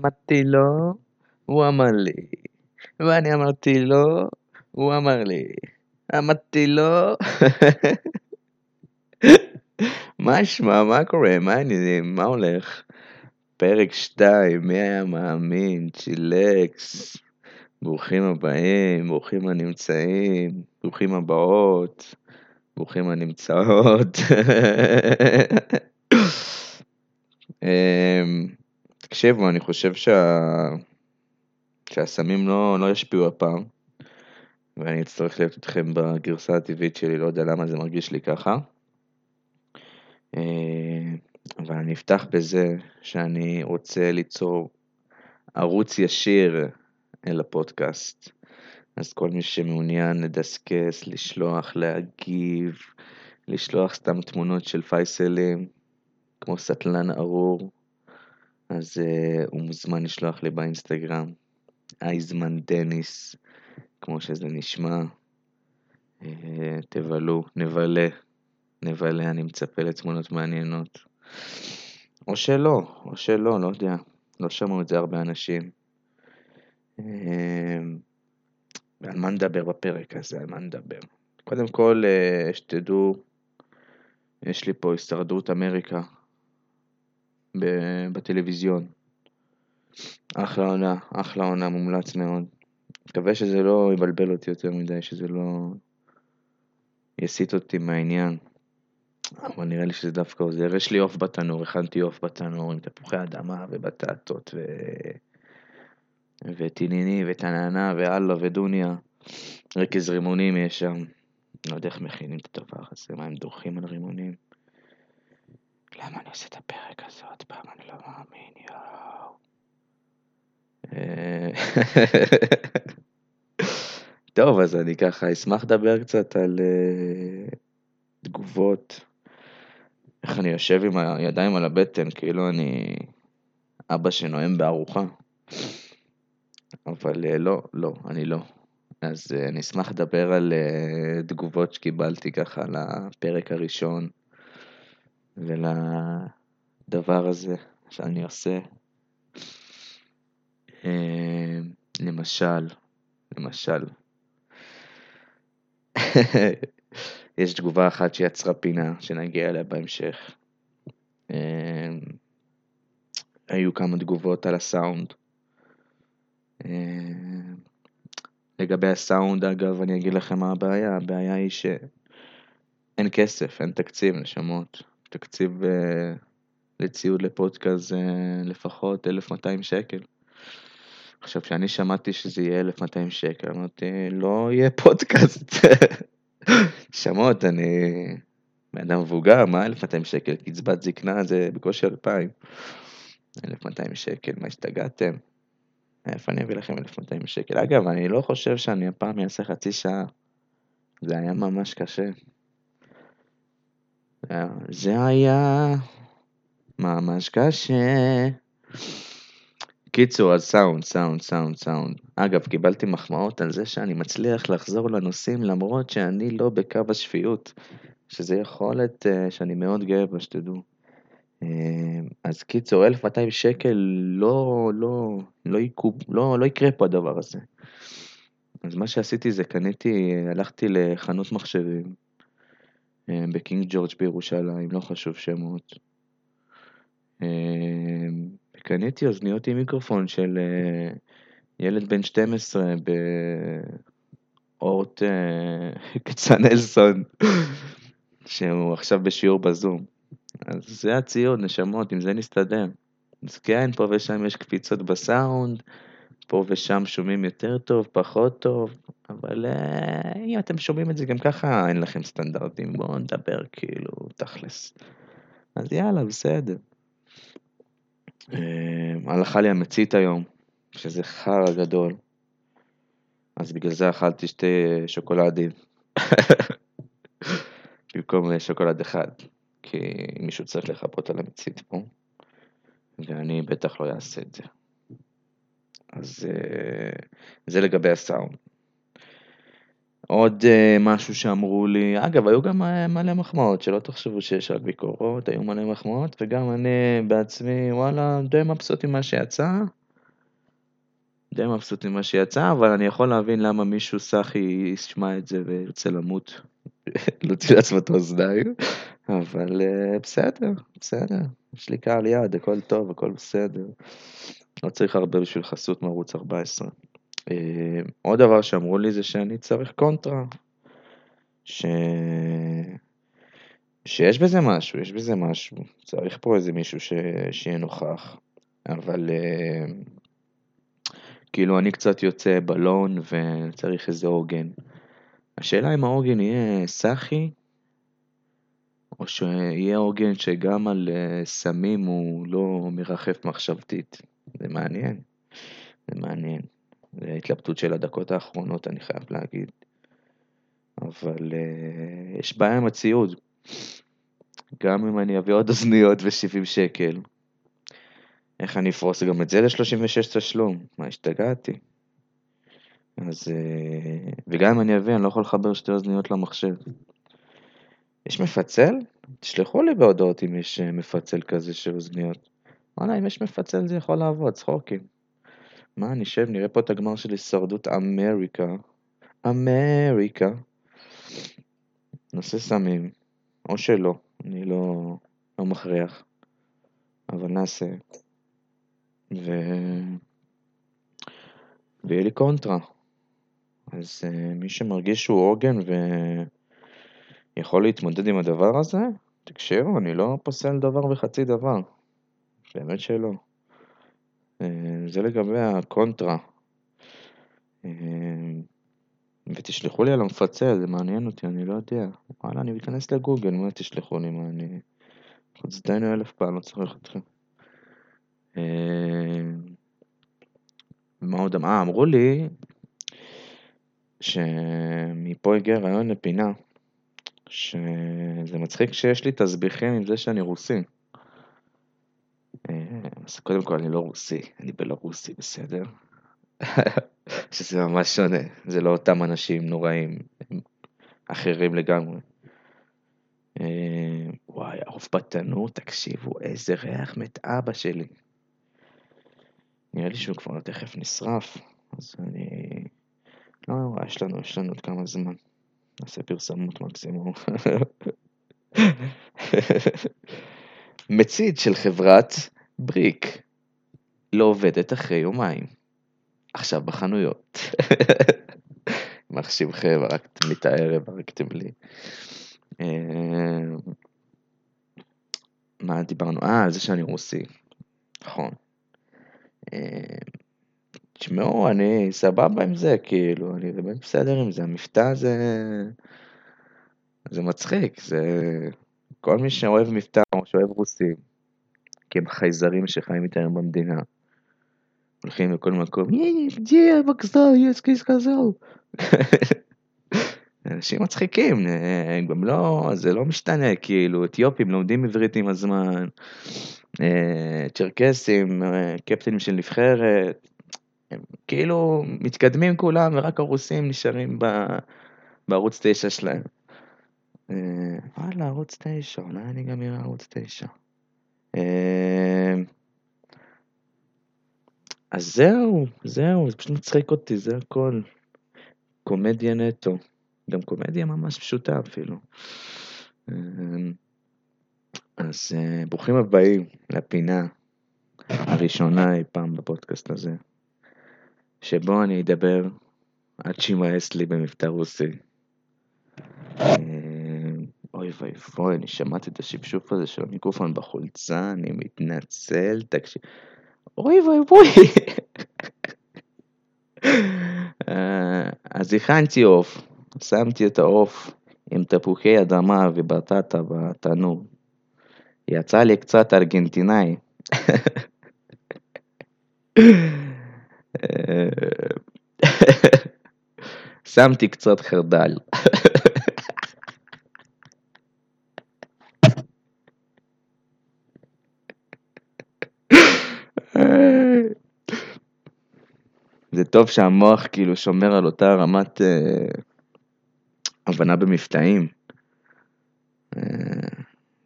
אמרתי לו, הוא אמר לי, ואני אמרתי לו, הוא אמר לי, אמרתי לו, מה שמע, מה קורה, מה העניינים, מה הולך? פרק 2, מי היה מאמין, צ'ילקס, ברוכים הבאים, ברוכים הנמצאים, ברוכים הבאות, ברוכים הנמצאות. תקשיבו, אני חושב שה... שהסמים לא, לא ישפיעו הפעם, ואני אצטרך להיות איתכם בגרסה הטבעית שלי, לא יודע למה זה מרגיש לי ככה. אמ, אבל אני אפתח בזה שאני רוצה ליצור ערוץ ישיר אל הפודקאסט. אז כל מי שמעוניין לדסקס, לשלוח, להגיב, לשלוח סתם תמונות של פייסלים, כמו סטלן ארור, אז uh, הוא מוזמן לשלוח לי באינסטגרם, אייזמן דניס, כמו שזה נשמע. Uh, תבלו, נבלה, נבלה, אני מצפה לתמונות מעניינות. או שלא, או שלא, לא יודע, לא שמעו את זה הרבה אנשים. Uh, ועל מה נדבר בפרק הזה, על מה נדבר? קודם כל, uh, שתדעו, יש לי פה הישרדות אמריקה, בטלוויזיון. אחלה עונה, אחלה עונה, מומלץ מאוד. מקווה שזה לא יבלבל אותי יותר מדי, שזה לא יסיט אותי מהעניין. אבל נראה לי שזה דווקא עוזר. יש לי עוף בתנור, הכנתי עוף בתנור עם תפוחי אדמה ובטטות ו... וטיניני וטננה ואללה ודוניה. רכז רימונים יש שם. לא יודע איך מכינים את הדבר הזה, מה הם דורכים על רימונים. למה אני עושה את הפרק הזה עוד פעם? אני לא מאמין, יואו. אה, טוב, אז אני ככה אשמח לדבר קצת על uh, תגובות, איך אני יושב עם הידיים על הבטן, כאילו אני אבא שנואם בארוחה. אבל uh, לא, לא, אני לא. אז uh, אני אשמח לדבר על uh, תגובות שקיבלתי ככה לפרק הראשון. ולדבר הזה שאני עושה. אה, למשל, למשל, יש תגובה אחת שיצרה פינה, שנגיע אליה בהמשך. אה, היו כמה תגובות על הסאונד. אה, לגבי הסאונד, אגב, אני אגיד לכם מה הבעיה. הבעיה היא שאין כסף, אין תקציב, נשמות. תקציב uh, לציוד לפודקאסט זה לפחות 1,200 שקל. עכשיו, כשאני שמעתי שזה יהיה 1,200 שקל, אמרתי, לא יהיה פודקאסט. שמות, אני בן אדם מבוגר, מה 1,200 שקל? קצבת זקנה זה בקושי 2,000. 1,200 שקל, מה השתגעתם? איפה אני אביא לכם 1,200 שקל? אגב, אני לא חושב שאני הפעם אעשה חצי שעה. זה היה ממש קשה. זה היה ממש קשה. קיצור, אז סאונד, סאונד, סאונד, סאונד. אגב, קיבלתי מחמאות על זה שאני מצליח לחזור לנושאים למרות שאני לא בקו השפיות, שזה יכולת uh, שאני מאוד גאה בה, שתדעו. Uh, אז קיצור, 1200 שקל לא, לא, לא, יקוב, לא, לא יקרה פה הדבר הזה. אז מה שעשיתי זה קניתי, הלכתי לחנות מחשבים, בקינג ג'ורג' בירושלים, לא חשוב שמות. אה, קניתי אוזניות עם מיקרופון של אה, ילד בן 12 באורט כצנלסון, שהוא עכשיו בשיעור בזום. אז זה הציוד, נשמות, עם זה נסתדר. אז כן, פה ושם יש קפיצות בסאונד, פה ושם שומעים יותר טוב, פחות טוב, אבל אה, אם אתם שומעים את זה גם ככה, אין לכם סטנדרטים, בואו נדבר כאילו תכלס. אז יאללה, בסדר. אה, הלכה לי המצית היום, שזה חרא גדול. אז בגלל זה אכלתי שתי שוקולדים. במקום שוקולד אחד, כי מישהו צריך לחפות על המצית פה, ואני בטח לא אעשה את זה. אז אה, זה לגבי הסאונד. עוד uh, משהו שאמרו לי, אגב, היו גם uh, מלא מחמאות, שלא תחשבו שיש רק ביקורות, היו מלא מחמאות, וגם אני בעצמי, וואלה, די מבסוט עם מה שיצא. די מבסוט ממה שיצא, אבל אני יכול להבין למה מישהו סאחי ישמע את זה וירצה למות, להוציא לעצמו את האוזניים, אבל אה, בסדר, בסדר, יש לי קהל יעד, הכל טוב, הכל בסדר. לא צריך הרבה בשביל חסות מערוץ 14. אה, עוד דבר שאמרו לי זה שאני צריך קונטרה, ש... שיש בזה משהו, יש בזה משהו, צריך פה איזה מישהו ש... שיהיה נוכח, אבל uh, כאילו אני קצת יוצא בלון וצריך איזה עוגן. השאלה אם העוגן יהיה סאחי, או שיהיה עוגן שגם על uh, סמים הוא לא מרחף מחשבתית. זה מעניין, זה מעניין. זה התלבטות של הדקות האחרונות, אני חייב להגיד. אבל uh, יש בעיה עם הציוד. גם אם אני אביא עוד אוזניות ו-70 שקל, איך אני אפרוס גם את זה ל-36 תשלום? מה, השתגעתי? אז... Uh, וגם אם אני אביא, אני לא יכול לחבר שתי אוזניות למחשב. יש מפצל? תשלחו לי בהודעות אם יש uh, מפצל כזה של אוזניות. וואלה, אם יש מפצל זה יכול לעבוד, צחוקים. מה, נשב, נראה פה את הגמר של הישרדות אמריקה. אמריקה. נושא סמים, או שלא, אני לא, לא מכריח, אבל נעשה. ו... ויהיה לי קונטרה. אז uh, מי שמרגיש שהוא עוגן ויכול להתמודד עם הדבר הזה, תקשיבו, אני לא פוסל דבר וחצי דבר. באמת שלא. Uh, זה לגבי הקונטרה. Uh, ותשלחו לי על המפצל, זה מעניין אותי, אני לא יודע. וואלה, אני אכנס לגוגל, מה תשלחו לי, מה אני... חוצדנו אלף פעם, לא צריך אתכם. מה עוד אמרו? אה, אמרו לי שמפה הגיע רעיון לפינה, שזה מצחיק שיש לי תסביכים עם זה שאני רוסי. אז קודם כל אני לא רוסי, אני בלרוסי, בסדר? שזה ממש שונה, זה לא אותם אנשים נוראים, הם אחרים לגמרי. אה, וואי, עוף בתנור, תקשיבו, איזה ריח מת אבא שלי. נראה לי שהוא כבר תכף נשרף, אז אני... לא נורא, יש לנו, יש לנו עוד כמה זמן. נעשה פרסמות מקסימום. מצית של חברת בריק לא עובדת אחרי יומיים. עכשיו בחנויות. מחשיבכם, הרגתם לי את הערב, הרגתם לי. מה דיברנו? אה, על זה שאני רוסי. נכון. אה, תשמעו, אני סבבה עם זה, כאילו, אני באמת בסדר עם זה. המבטא זה... זה מצחיק, זה... כל מי שאוהב מבטא או שאוהב רוסים, כי הם חייזרים שחיים איתנו במדינה. הולכים לכל מקום, יאי, ג'י, המגזר, יסקיס כזו. אנשים מצחיקים, אה, גם לא, זה לא משתנה, כאילו, אתיופים לומדים עברית עם הזמן, אה, צ'רקסים, אה, קפטנים של נבחרת, הם כאילו מתקדמים כולם ורק הרוסים נשארים בערוץ 9 שלהם. אה, וואלה, ערוץ 9, אולי אני גם אראה ערוץ 9. אז זהו, זהו, זה פשוט מצחיק אותי, זה הכל. קומדיה נטו. גם קומדיה ממש פשוטה אפילו. אמ, אז אה, ברוכים הבאים לפינה הראשונה אי פעם בפודקאסט הזה, שבו אני אדבר עד שימאס לי במבטא רוסי. אוי ואי ואי, אני שמעתי את השפשוף הזה של המיקרופון בחולצה, אני מתנצל, תקשיב. אוי ואבוי. אז הכנתי עוף, שמתי את העוף עם תפוחי אדמה ובטטה בתנור. יצא לי קצת ארגנטינאי. שמתי קצת חרדל. זה טוב שהמוח כאילו שומר על אותה רמת אה, הבנה במבטאים. אה,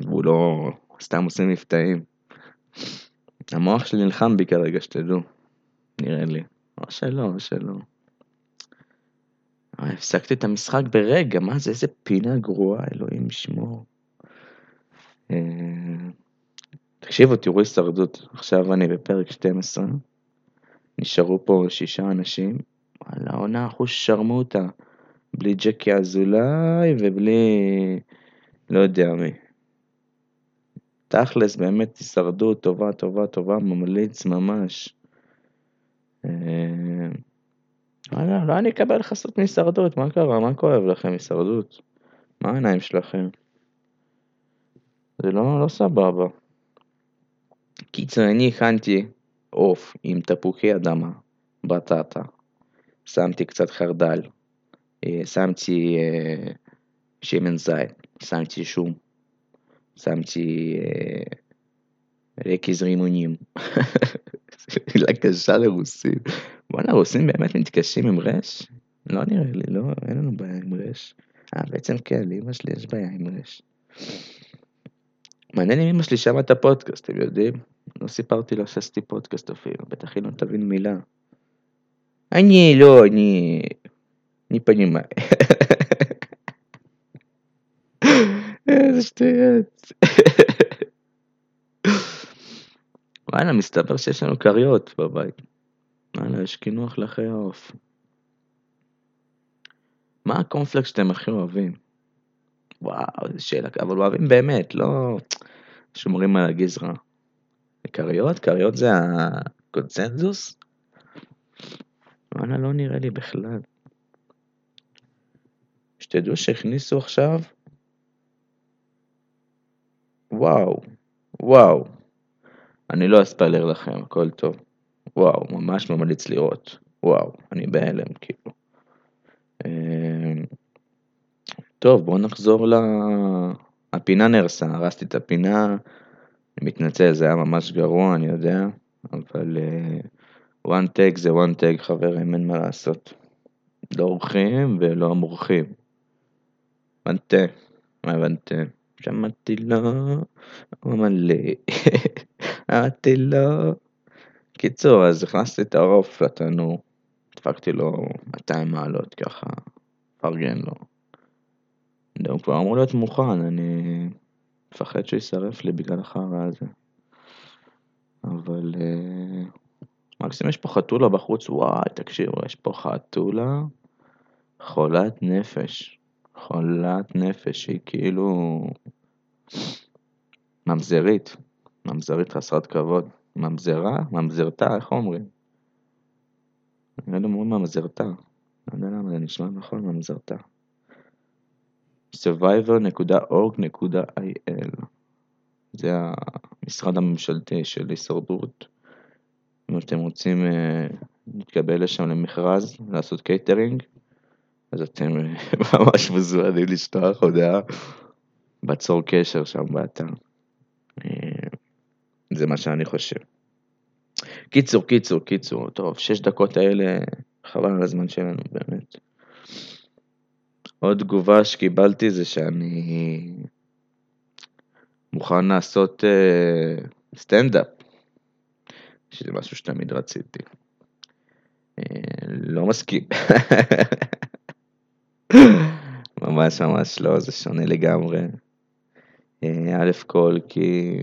והוא לא סתם עושה מבטאים. המוח שלי נלחם בי כרגע, שתדעו, נראה לי. או שלא, או שלא. אה, הפסקתי את המשחק ברגע, מה זה, איזה פינה גרועה, אלוהים ישמור. אה, תקשיבו, תראו הישרדות, עכשיו אני בפרק 12, נשארו פה שישה אנשים, וואלה, עונה אחוז שרמוטה, בלי ג'קי אזולאי ובלי לא יודע מי. תכלס, באמת הישרדות טובה, טובה, טובה, ממליץ ממש. אה, לא אני אקבל חסות מהישרדות, מה קרה? מה כואב לכם הישרדות? מה העיניים שלכם? זה לא, לא סבבה. קיצר, אני הכנתי עוף עם תפוחי אדמה, בטטה, שמתי קצת חרדל, אה, שמתי אה, שמן זית, שמתי שום, שמתי רקיז רימונים. מילה קשה לרוסים. וואלה, רוסים באמת מתקשים עם רש? לא נראה לי, לא, אין לנו בעיה עם רש. אה, בעצם כן, לאמא שלי יש בעיה עם רש. מעניין אם אמא שלי שמעה את הפודקאסט, אתם יודעים? לא סיפרתי לה שעשיתי פודקאסט אפילו, בטח היא לא תבין מילה. אני לא, אני... אני פנימה. איזה שטויות. וואלה, מסתבר שיש לנו כריות בבית. וואלה, יש קינוח לחיי העוף. מה הקונפלקס שאתם הכי אוהבים? וואו, איזה שאלה, אבל אוהבים באמת, לא שומרים על הגזרה. כריות? כריות זה הקונצנזוס? וואלה, לא נראה לי בכלל. שתדעו שהכניסו עכשיו, וואו, וואו, אני לא אספלר לכם, הכל טוב. וואו, ממש ממליץ לראות. וואו, אני בהלם, כאילו. אמ, טוב, בואו נחזור ל... הפינה נהרסה, הרסתי את הפינה, אני מתנצל, זה היה ממש גרוע, אני יודע, אבל uh, one take זה one take, חברים, אין מה לעשות. לא אורחים ולא מורחים. הבנתי, מה הבנתי? שמעתי לו, הוא מלא, אמרתי לו. קיצור, אז הכנסתי את העוף לתנור, דפקתי לו 200 מעלות ככה, פרגן לו. הוא כבר אמור להיות מוכן, אני מפחד שהוא יישרף לי בגלל החרא הזה. אבל uh, מקסימום יש פה חתולה בחוץ, וואי, תקשיבו, יש פה חתולה חולת נפש. חולת נפש, היא כאילו ממזרית, ממזרית חסרת כבוד. ממזרה? ממזרתה? איך אומרים? אני לא אומרים ממזרתה. לא יודע למה זה נשמע נכון, ממזרתה. survivor.org.il זה המשרד הממשלתי של הישרדות. אם אתם רוצים uh, להתקבל לשם למכרז, לעשות קייטרינג, אז אתם ממש מוזמנים לשלוח הודעה בצור קשר שם באתר. אה, זה מה שאני חושב. קיצור, קיצור, קיצור, טוב, שש דקות האלה, חבל על הזמן שלנו, באמת. עוד תגובה שקיבלתי זה שאני מוכן לעשות uh, סטנדאפ, שזה משהו שתמיד רציתי. Uh, לא מסכים. ממש ממש לא, זה שונה לגמרי. אה, א' כל כי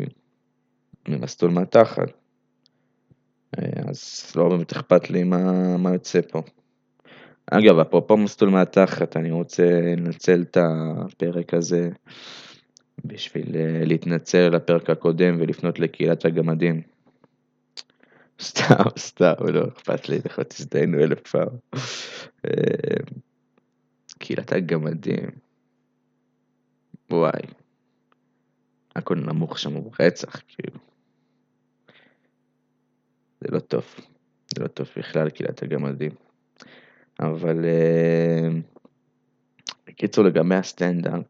ממסלול מהתחת. אה, אז לא באמת אכפת לי מה, מה יוצא פה. אגב, אפרופו מסלול מהתחת, אני רוצה לנצל את הפרק הזה בשביל אה, להתנצל על הפרק הקודם ולפנות לקהילת הגמדים. סתם, סתם, לא אכפת לי, לכו תזדיינו אלף פעם. קהילת הגמדים. וואי. הכל נמוך שם רצח, כאילו. זה לא טוב. זה לא טוב בכלל, קהילת הגמדים. אבל... אה, בקיצור, לגבי הסטנדאפ,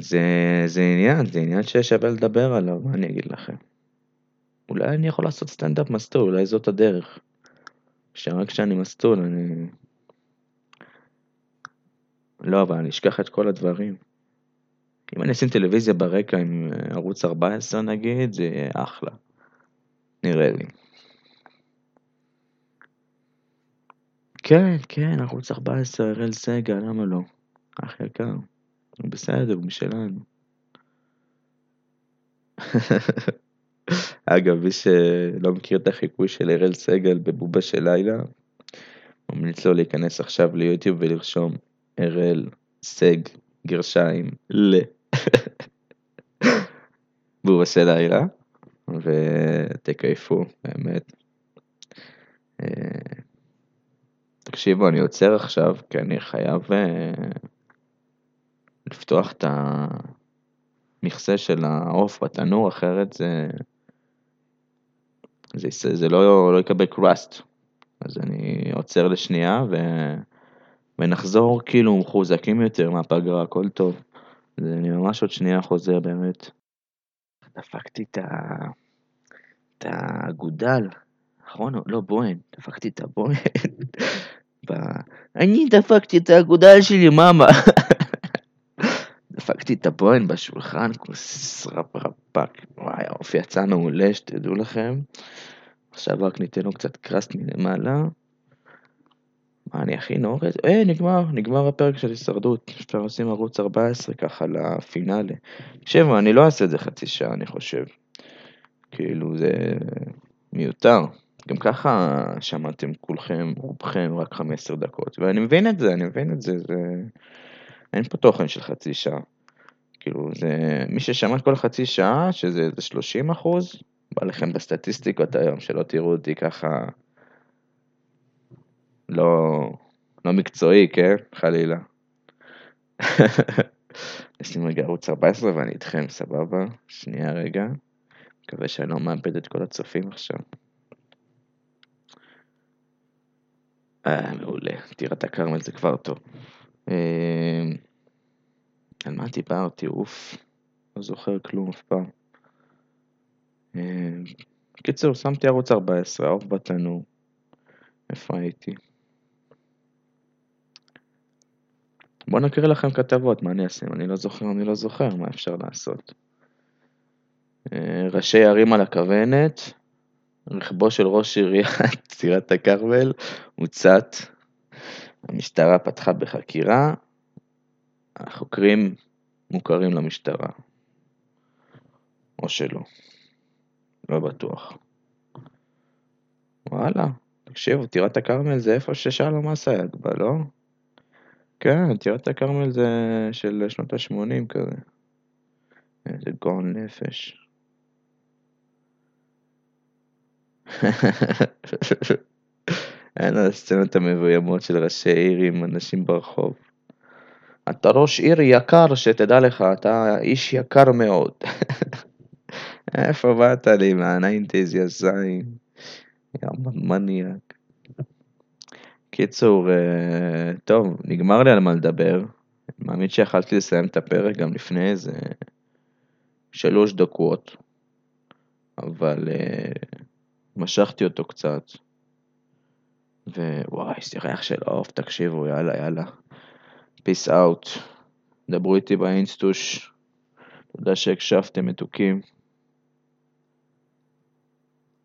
זה, זה עניין, זה עניין ששווה לדבר עליו, מה אני אגיד לכם? אולי אני יכול לעשות סטנדאפ מסטול, אולי זאת הדרך. שרק כשאני מסטול אני לא, אבל אני אשכח את כל הדברים. אם אני אשים טלוויזיה ברקע עם אה, ערוץ 14 נגיד, זה יהיה אחלה. נראה לי. כן, כן, ערוץ 14, אראל סגל, למה לא? אח יקר, הוא בסדר, הוא משלנו. אגב, מי שלא מכיר את החיקוי של אראל סגל בבובה של לילה, ממליץ לו להיכנס עכשיו ליוטיוב ולרשום אראל סג גרשיים ל. בובה של לילה, ותקייפו, באמת. תקשיבו, אני עוצר עכשיו, כי אני חייב אה, לפתוח את המכסה של העוף בתנור, אחרת זה, זה, זה לא, לא יקבל קראסט. אז אני עוצר לשנייה ו... ונחזור כאילו מחוזקים יותר מהפגרה, הכל טוב. אני ממש עוד שנייה חוזר באמת. דפקתי את, ה... את האגודל, נכון? לא בוהן, דפקתי את הבוהן. אני דפקתי את האגודל שלי, מאמה. דפקתי את הבוהן בשולחן, כוס רפ רפק. וואי, האופי יצא מעולה, שתדעו לכם. עכשיו רק ניתן לו קצת קראסט מלמעלה. מה, אני הכי נורא? אה, נגמר, נגמר הפרק של הישרדות. אפשר לשים ערוץ 14 ככה לפינאלה. תקשיבו, אני לא אעשה את זה חצי שעה, אני חושב. כאילו, זה מיותר. גם ככה שמעתם כולכם, רובכם, רק 15 דקות. ואני מבין את זה, אני מבין את זה, זה... אין פה תוכן של חצי שעה. כאילו, זה... מי ששמע כל חצי שעה, שזה 30 אחוז, בא לכם בסטטיסטיקות היום, שלא תראו אותי ככה לא, לא מקצועי, כן? חלילה. יש לי רגע ערוץ 14 ואני איתכם, סבבה? שנייה רגע. מקווה שאני לא מאבד את כל הצופים עכשיו. אה, מעולה. טירת הכרמל זה כבר טוב. אה, על מה דיברתי? אוף. לא זוכר כלום אף פעם. בקיצור, שמתי ערוץ 14, העוף בתנור. איפה הייתי? בואו נקריא לכם כתבות, מה אני אעשה? אני לא זוכר, אני לא זוכר, מה אפשר לעשות? אה, ראשי ערים על הכוונת, רכבו של ראש עיריית צירת הכרמל הוצת, המשטרה פתחה בחקירה, החוקרים מוכרים למשטרה, או שלא. לא בטוח. וואלה, תקשיבו, טירת הכרמל זה איפה ששלום אסייג בא, לא? כן, טירת הכרמל זה של שנות ה-80 כזה. איזה גאון נפש. אין הסצנות המבוימות של ראשי עיר עם אנשים ברחוב. אתה ראש עיר יקר, שתדע לך, אתה איש יקר מאוד. איפה באת לי מה nineties, יא זין? יא מניאק. קיצור, אה, טוב, נגמר לי על מה לדבר. אני מאמין שיכלתי לסיים את הפרק גם לפני איזה שלוש דקות, אבל uh, משכתי אותו קצת. ווואי, איזה ריח של עוף, תקשיבו, יאללה, יאללה. פיס אאוט. דברו איתי באינסטוש. תודה שהקשבתם מתוקים.